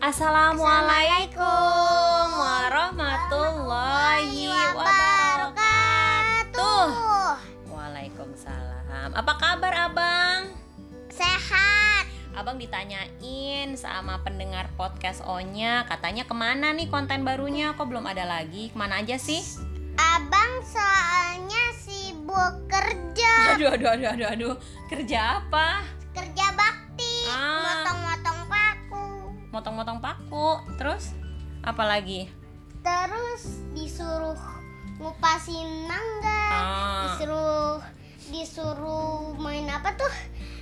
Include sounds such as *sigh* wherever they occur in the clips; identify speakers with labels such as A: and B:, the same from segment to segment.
A: Assalamualaikum warahmatullahi wabarakatuh. Waalaikumsalam. Apa kabar abang?
B: Sehat.
A: Abang ditanyain sama pendengar podcast O-nya Katanya ke mana nih konten barunya Kok belum ada lagi? Ke mana aja sih?
B: Abang soalnya sibuk kerja.
A: Aduh aduh aduh aduh aduh Kerja apa?
B: Motong-motong paku
A: Terus? Apa lagi?
B: Terus disuruh ngupasin mangga.
A: Ah.
B: Disuruh disuruh main apa tuh?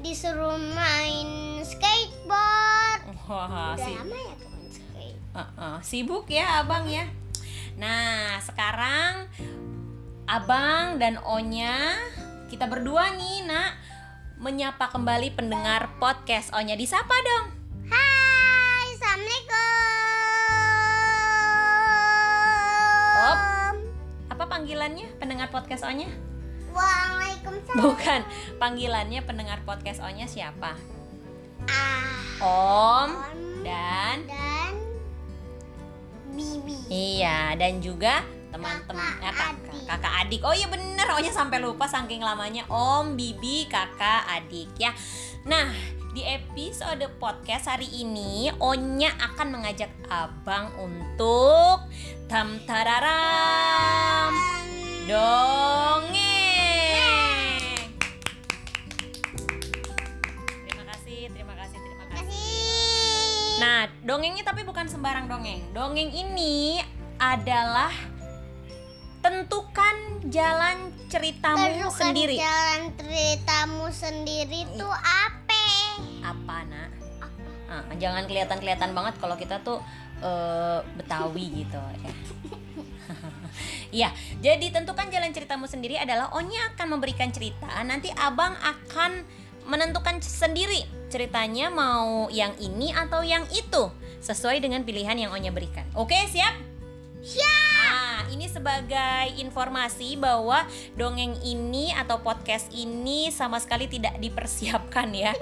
B: Disuruh main skateboard.
A: Wah,
B: Udah
A: si-
B: lama ya tuh main skate.
A: Uh-uh, sibuk ya abang ya. Nah sekarang abang dan Onya kita berdua nih nak menyapa kembali pendengar podcast Onya disapa dong. Panggilannya pendengar podcast Onya?
B: Waalaikumsalam.
A: Bukan panggilannya pendengar podcast Onya siapa?
B: Ah,
A: Om
B: Om
A: dan
B: dan Bibi.
A: iya dan juga teman-teman
B: Kakak
A: ya, kakak,
B: adik.
A: kakak adik oh iya bener Onya sampai lupa saking lamanya Om Bibi kakak adik ya nah di episode podcast hari ini Onya akan mengajak abang untuk tam tararam dongeng terima kasih terima kasih terima kasih. Nah, dongengnya tapi bukan sembarang dongeng. Dongeng ini adalah tentukan jalan ceritamu
B: Tentukan
A: sendiri.
B: Jalan ceritamu sendiri tuh apa?
A: Apa, Nak?
B: Apa?
A: Ah, jangan kelihatan-kelihatan banget kalau kita tuh eh, Betawi gitu ya. *laughs* Iya, jadi tentukan jalan ceritamu sendiri adalah Onya akan memberikan cerita, nanti Abang akan menentukan sendiri ceritanya mau yang ini atau yang itu sesuai dengan pilihan yang Onya berikan. Oke, siap?
B: Siap.
A: Nah, ini sebagai informasi bahwa dongeng ini atau podcast ini sama sekali tidak dipersiapkan ya.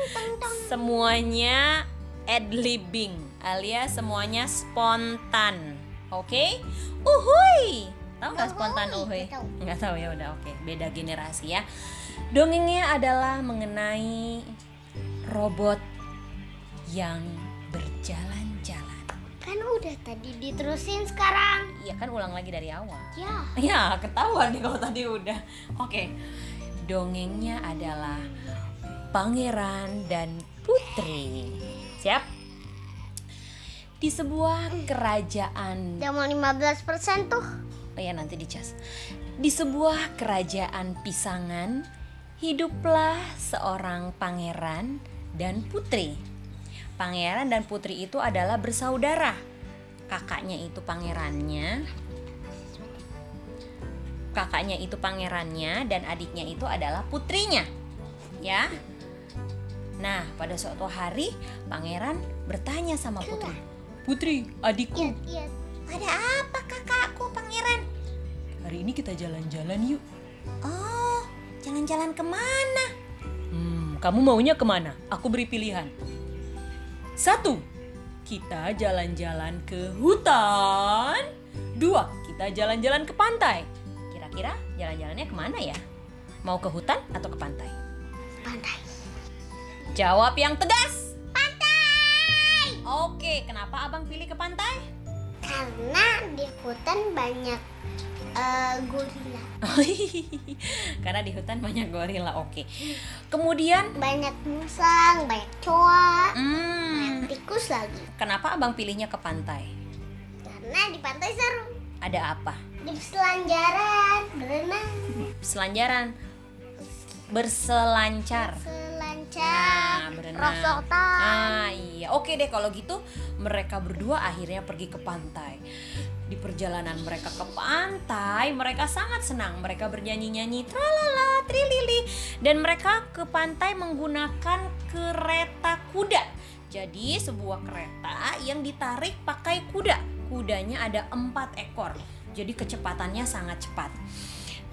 A: Semuanya ad libbing alias semuanya spontan. Oke? Uhuy. Tahu nggak spontan
B: Uhuy, nggak tahu.
A: Ya udah oke. Beda generasi ya. Dongengnya adalah mengenai robot yang berjalan-jalan.
B: Kan udah tadi diterusin sekarang.
A: Iya kan ulang lagi dari awal.
B: Ya.
A: Ya, ketahuan nih kalau tadi udah. Oke. Dongengnya adalah Pangeran dan Putri. Siap? Di sebuah kerajaan
B: Udah mau 15% tuh.
A: Ya nanti dicas. Di sebuah kerajaan pisangan hiduplah seorang pangeran dan putri. Pangeran dan putri itu adalah bersaudara. Kakaknya itu pangerannya. Kakaknya itu pangerannya dan adiknya itu adalah putrinya. Ya. Nah, pada suatu hari pangeran bertanya sama putri. Putri, adikku,
B: Iya, iya.
A: ada apa? Hari ini kita jalan-jalan yuk. Oh, jalan-jalan ke mana? Hmm, kamu maunya ke mana? Aku beri pilihan. Satu, kita jalan-jalan ke hutan. Dua, kita jalan-jalan ke pantai. Kira-kira jalan-jalannya ke mana ya? Mau ke hutan atau ke pantai?
B: Pantai.
A: Jawab yang tegas.
B: Pantai.
A: Oke, kenapa abang pilih ke pantai?
B: Karena di hutan banyak eh, gorila. *laughs*
A: Karena di hutan banyak gorila. Oke. Kemudian,
B: Banyak musang, banyak coa,
A: hmm,
B: banyak tikus lagi.
A: kenapa abang pilihnya ke pantai?
B: Karena di pantai seru.
A: Ada apa?
B: Di selanjaran, berenang,
A: Selanjaran, berselancar.
B: selancar,
A: Nah, berenang.
B: rosotan.
A: Ah iya, oke deh kalau gitu mereka berdua akhirnya pergi ke pantai. Di perjalanan mereka ke pantai, mereka sangat senang. Mereka bernyanyi-nyanyi tralala, trilili dan mereka ke pantai menggunakan kereta kuda. Jadi sebuah kereta yang ditarik pakai kuda. Kudanya ada empat ekor. Jadi kecepatannya sangat cepat.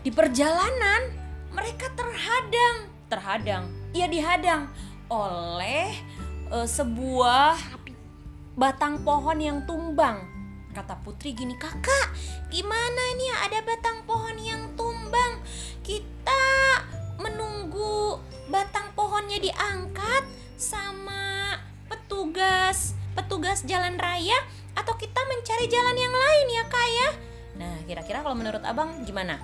A: Di perjalanan mereka terhadang, terhadang, ia dihadang oleh eh, sebuah batang pohon yang tumbang. Kata Putri gini, kakak, gimana nih ada batang pohon yang tumbang? Kita menunggu batang pohonnya diangkat sama petugas petugas jalan raya atau kita mencari jalan yang lain ya kak ya? Nah kira-kira kalau menurut abang gimana?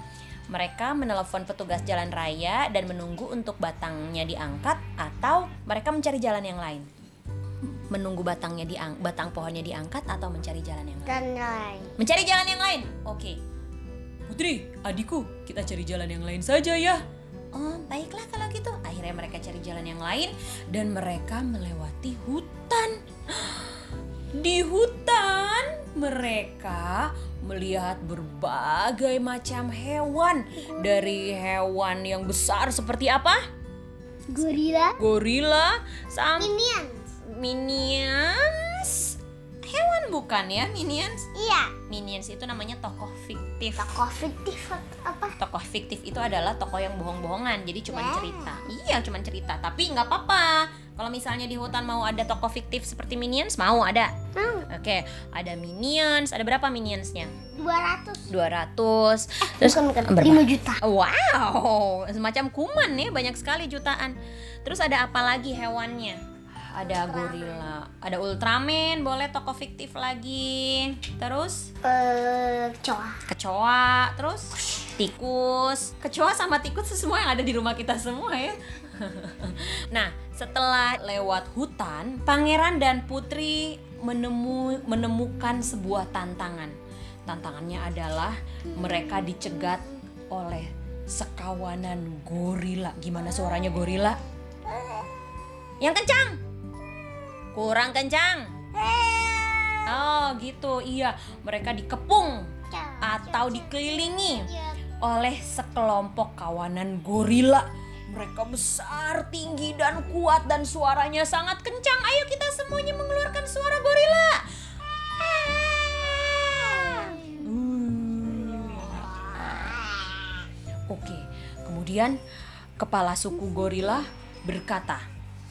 A: Mereka menelepon petugas jalan raya dan menunggu untuk batangnya diangkat atau mereka mencari jalan yang lain? Menunggu batangnya diang batang pohonnya diangkat atau mencari jalan yang lain?
B: Dan lain.
A: Mencari jalan yang lain. Oke. Putri, adikku, kita cari jalan yang lain saja ya. Oh, baiklah kalau gitu. Akhirnya mereka cari jalan yang lain dan mereka melewati hutan. *gasps* Di hutan mereka melihat berbagai macam hewan. Dari hewan yang besar seperti apa?
B: Gorila.
A: Gorila sampai
B: Minions.
A: Hewan bukan ya, Minions?
B: Iya.
A: Minions itu namanya tokoh fiktif.
B: Tokoh fiktif apa?
A: Tokoh fiktif itu adalah tokoh yang bohong-bohongan, jadi cuma
B: Wow.
A: cerita. Iya, cuma cerita. Tapi nggak apa-apa. Kalau misalnya di hutan mau ada tokoh fiktif seperti Minions, mau ada.
B: Mau.
A: Oke, ada Minions. Ada berapa Minionsnya?
B: 200.
A: 200. Terus
B: bukan bukan.
A: berapa?
B: 5 juta.
A: Wow, semacam kuman ya, banyak sekali jutaan. Terus ada apa lagi hewannya? Ada gorila, ada Ultraman, boleh tokoh fiktif lagi. Terus
B: Eh, kecoa.
A: kecoa, terus tikus. Kecoa sama tikus semua yang ada di rumah kita semua ya. *laughs* nah, setelah lewat hutan, pangeran dan putri menemu menemukan sebuah tantangan. Tantangannya adalah mereka dicegat oleh sekawanan gorila. Gimana suaranya gorila? Yang kencang. Kurang kencang. Oh, gitu. Iya, mereka dikepung atau dikelilingi oleh sekelompok kawanan gorila. Mereka besar, tinggi, dan kuat dan suaranya sangat kencang. Ayo kita semuanya mengeluarkan suara gorila. Oke, kemudian kepala suku gorila berkata,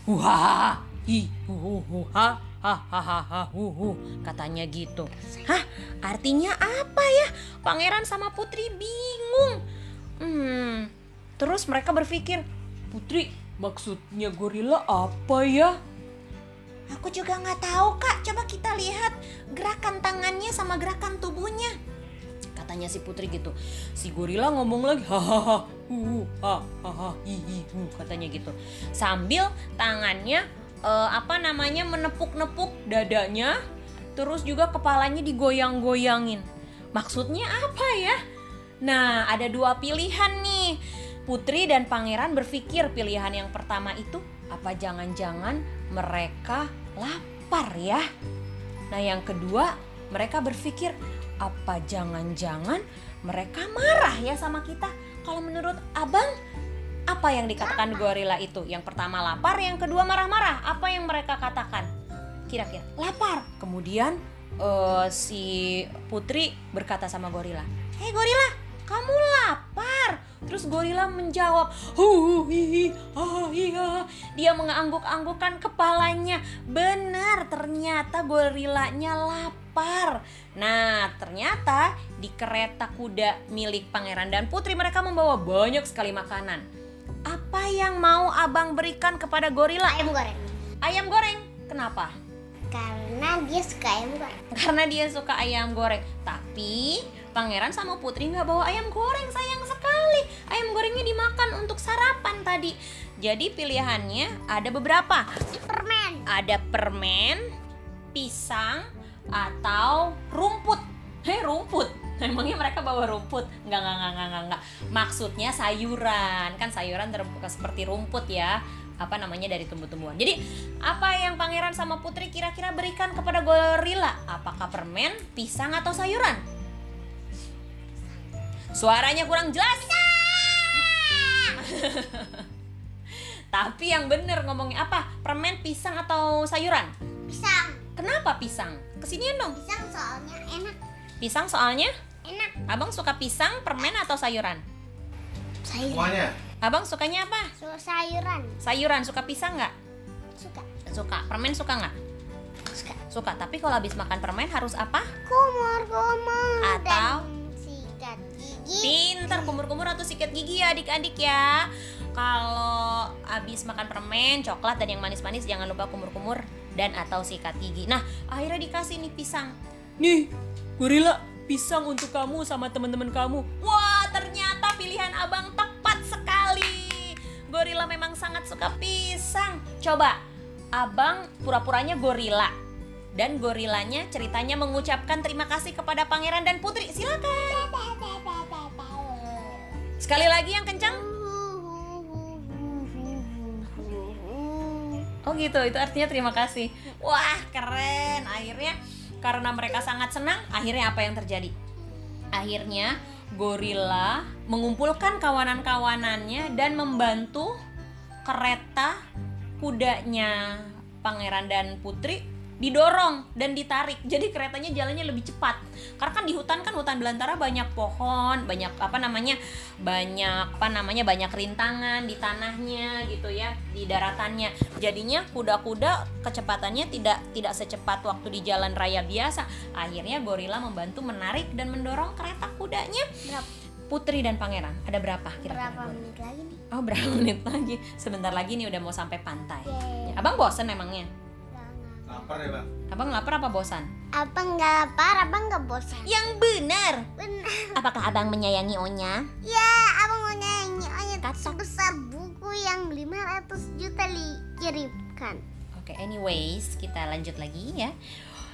A: "Wah, hi, hu, hu, hu, ha, ha, ha, ha, hu, hu." Katanya gitu. Hah, artinya apa ya? Pangeran sama putri bingung. Hmm, terus mereka berpikir, "Putri, maksudnya gorila apa ya?" Aku juga nggak tahu kak. Coba kita lihat gerakan tangannya sama gerakan tubuhnya. Katanya si putri gitu. Si gorila ngomong lagi hahaha hu ha ha hi hi katanya gitu. Sambil tangannya eh, apa namanya menepuk-nepuk dadanya, terus juga kepalanya digoyang-goyangin. Maksudnya apa ya? Nah, ada dua pilihan nih. Putri dan pangeran berpikir pilihan yang pertama itu apa jangan-jangan mereka lapar ya? Nah, yang kedua, mereka berpikir apa jangan-jangan mereka marah ya sama kita? Kalau menurut Abang, apa yang dikatakan gorila itu? Yang pertama lapar, yang kedua marah-marah. Apa yang mereka katakan? Kira-kira lapar. Kemudian eh, si Putri berkata sama gorila, "Hei gorila, kamu lapar?" Terus gorila menjawab, "Hu hi hi ha hi ha." Dia mengangguk-anggukkan kepalanya. Benar, ternyata gorilanya lapar. Nah, ternyata di kereta kuda milik pangeran dan putri mereka membawa banyak sekali makanan. Apa yang mau abang berikan kepada gorila?
B: Ayam goreng.
A: Ayam goreng. Kenapa?
B: Karena dia suka ayam goreng.
A: Karena dia suka ayam goreng. Tapi pangeran sama putri nggak bawa ayam goreng sayang sekali. Ayam gorengnya dimakan untuk sarapan tadi. Jadi pilihannya ada beberapa.
B: Permen.
A: Ada permen, pisang, atau rumput. Hei rumput. *laughs* Emangnya mereka bawa rumput? Enggak, enggak, enggak, enggak, enggak. Maksudnya sayuran. Kan sayuran terbuka seperti rumput ya. Apa namanya dari tumbuh-tumbuhan. Jadi, apa yang pangeran sama putri kira-kira berikan kepada gorila? Apakah permen, pisang, atau sayuran? Suaranya kurang jelas. *laughs* Tapi yang bener ngomongnya apa? Permen, pisang, atau sayuran?
B: Pisang.
A: Kenapa pisang? Kesinian dong.
B: Pisang soalnya enak.
A: Pisang soalnya?
B: Enak.
A: Abang suka pisang, permen, atau sayuran?
B: Sayuran.
C: Semuanya.
A: Abang sukanya apa?
B: So, sayuran.
A: Sayuran, suka pisang nggak?
B: Suka.
A: Suka. Permen suka nggak?
B: Suka.
A: suka. Tapi kalau habis makan permen harus apa?
B: Kumur kumur
A: Atau?
B: dan sikat gigi.
A: Pinter kumur-kumur atau sikat gigi ya adik-adik ya. Kalau habis makan permen, coklat dan yang manis-manis jangan lupa kumur-kumur dan atau sikat gigi. Nah, akhirnya dikasih nih pisang. Nih, gorila, pisang untuk kamu sama teman-teman kamu. Wah, ternyata pilihan abang tepat sekali. Gorila memang sangat suka pisang. Coba, abang pura-puranya gorila. Dan gorilanya ceritanya mengucapkan terima kasih kepada pangeran dan putri. Silakan. Sekali lagi yang kencang. Oh gitu, itu artinya terima kasih. Wah keren. Akhirnya karena mereka sangat senang, akhirnya apa yang terjadi? Akhirnya gorila mengumpulkan kawanan-kawanannya dan membantu kereta kudanya pangeran dan putri didorong dan ditarik. Jadi keretanya jalannya lebih cepat. Karena kan di hutan kan hutan belantara banyak pohon banyak apa namanya banyak apa namanya banyak rintangan di tanahnya gitu ya di daratannya. Jadinya kuda-kuda kecepatannya tidak tidak secepat waktu di jalan raya biasa. Akhirnya gorila membantu menarik dan mendorong kereta kudanya. Putri dan pangeran ada berapa kira-kira
B: berapa menit lagi nih?
A: oh berapa *laughs* menit lagi? Sebentar lagi nih udah mau sampai pantai.
B: Yeay.
A: abang bosen emangnya.
C: Lapar ya bang?
A: abang lapar apa bosan
B: Apa nggak lapar? Apa nggak bosan?
A: yang benar
B: Benar.
A: apakah abang menyayangi Onya
B: Ya, abang mau nyanyi. Oh, ya, sebesar buku yang 500 juta dikirimkan.
A: Oke, anyways, kita lanjut lagi ya.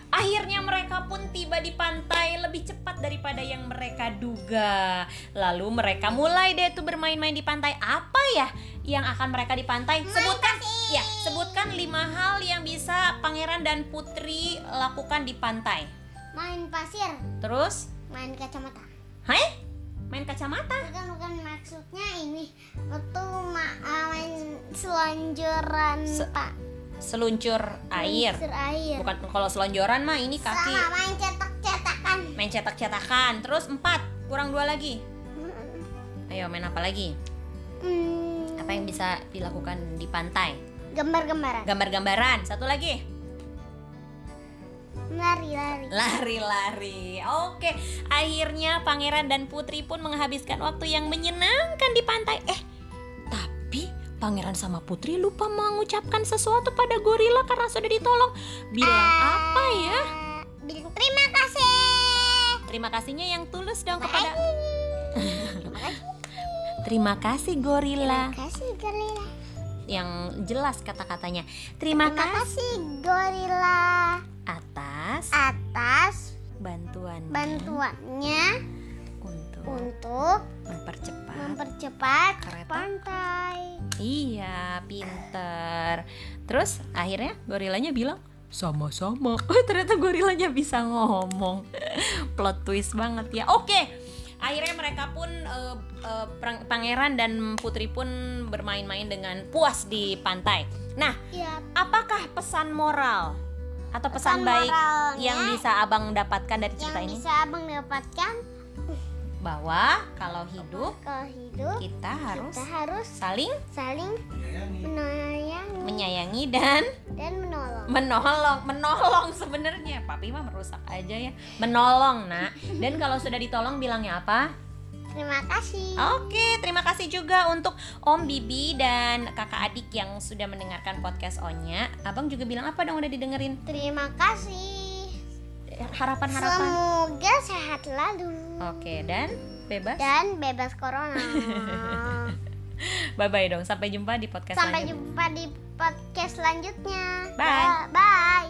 A: Akhirnya mereka pun tiba di pantai lebih cepat daripada yang mereka duga. Lalu mereka mulai deh tuh bermain-main di pantai. Apa ya yang akan mereka di pantai? Sebutkan, ya, sebutkan lima hal yang bisa pangeran dan putri lakukan di pantai.
B: Main pasir,
A: Terus,
B: main kacamata.
A: hai, main kacamata.
B: Bukan bukan maksudnya ini itu ma- ah, main selonjoran
A: Se-
B: pak.
A: Seluncur air.
B: Air.
A: Bukan kalau selonjoran mah ini kaki.
B: Sama main cetak-cetakan.
A: Main cetak-cetakan. Terus empat, kurang dua lagi. Ayo main apa lagi?
B: Hmm,
A: Apa yang bisa dilakukan di pantai?
B: gambar-gambaran.
A: Gambar-gambaran. Satu lagi.
B: Lari-lari.
A: Lari-lari. Oke, akhirnya pangeran dan putri pun menghabiskan waktu yang menyenangkan di pantai. Eh, tapi pangeran sama putri lupa mengucapkan sesuatu pada gorila karena sudah ditolong. Bilang apa ya?
B: Bilang terima kasih.
A: Terima kasihnya yang tulus dong
B: Bye.
A: kepada
B: Terima kasih.
A: Terima kasih gorila.
B: Terima kasih gorila.
A: Yang jelas kata-katanya. Terima,
B: Terima
A: kasih
B: kasih gorila
A: atas
B: atas
A: bantuan
B: bantuannya
A: untuk
B: untuk
A: mempercepat.
B: mempercepat
A: Kereta.
B: pantai.
A: Iya, pinter. Terus akhirnya gorilanya bilang sama-sama. Oh, *laughs* ternyata gorilanya bisa ngomong. *laughs* Plot twist banget ya. Oke. Akhirnya mereka pun eh, perang- pangeran dan putri pun bermain-main dengan puas di pantai. Nah,
B: Ya,
A: apakah pesan moral atau pesan,
B: Pesan
A: baik yang bisa Abang dapatkan dari cerita
B: yang
A: ini?
B: bisa abang dapatkan
A: Bahwa kalau hidup
B: kalau hidup
A: kita harus
B: kita harus
A: saling
B: saling
C: Menyayangi.
B: menyayangi
A: menyayangi dan
B: dan menolong.
A: menolong menolong sebenarnya papi mah merusak aja ya menolong nak dan kalau sudah ditolong bilangnya apa
B: Terima kasih.
A: oke terima kasih juga untuk om bibi dan kakak adik yang sudah mendengarkan podcast onya abang juga bilang apa dong udah didengerin
B: Terima kasih.
A: Harapan harapan
B: Semoga sehat lalu
A: oke dan bebas
B: dan bebas corona. *laughs*
A: bye bye dong sampai jumpa di podcast
B: Sampai
A: selanjutnya
B: jumpa di podcast selanjutnya.
A: Bye.
B: Bye.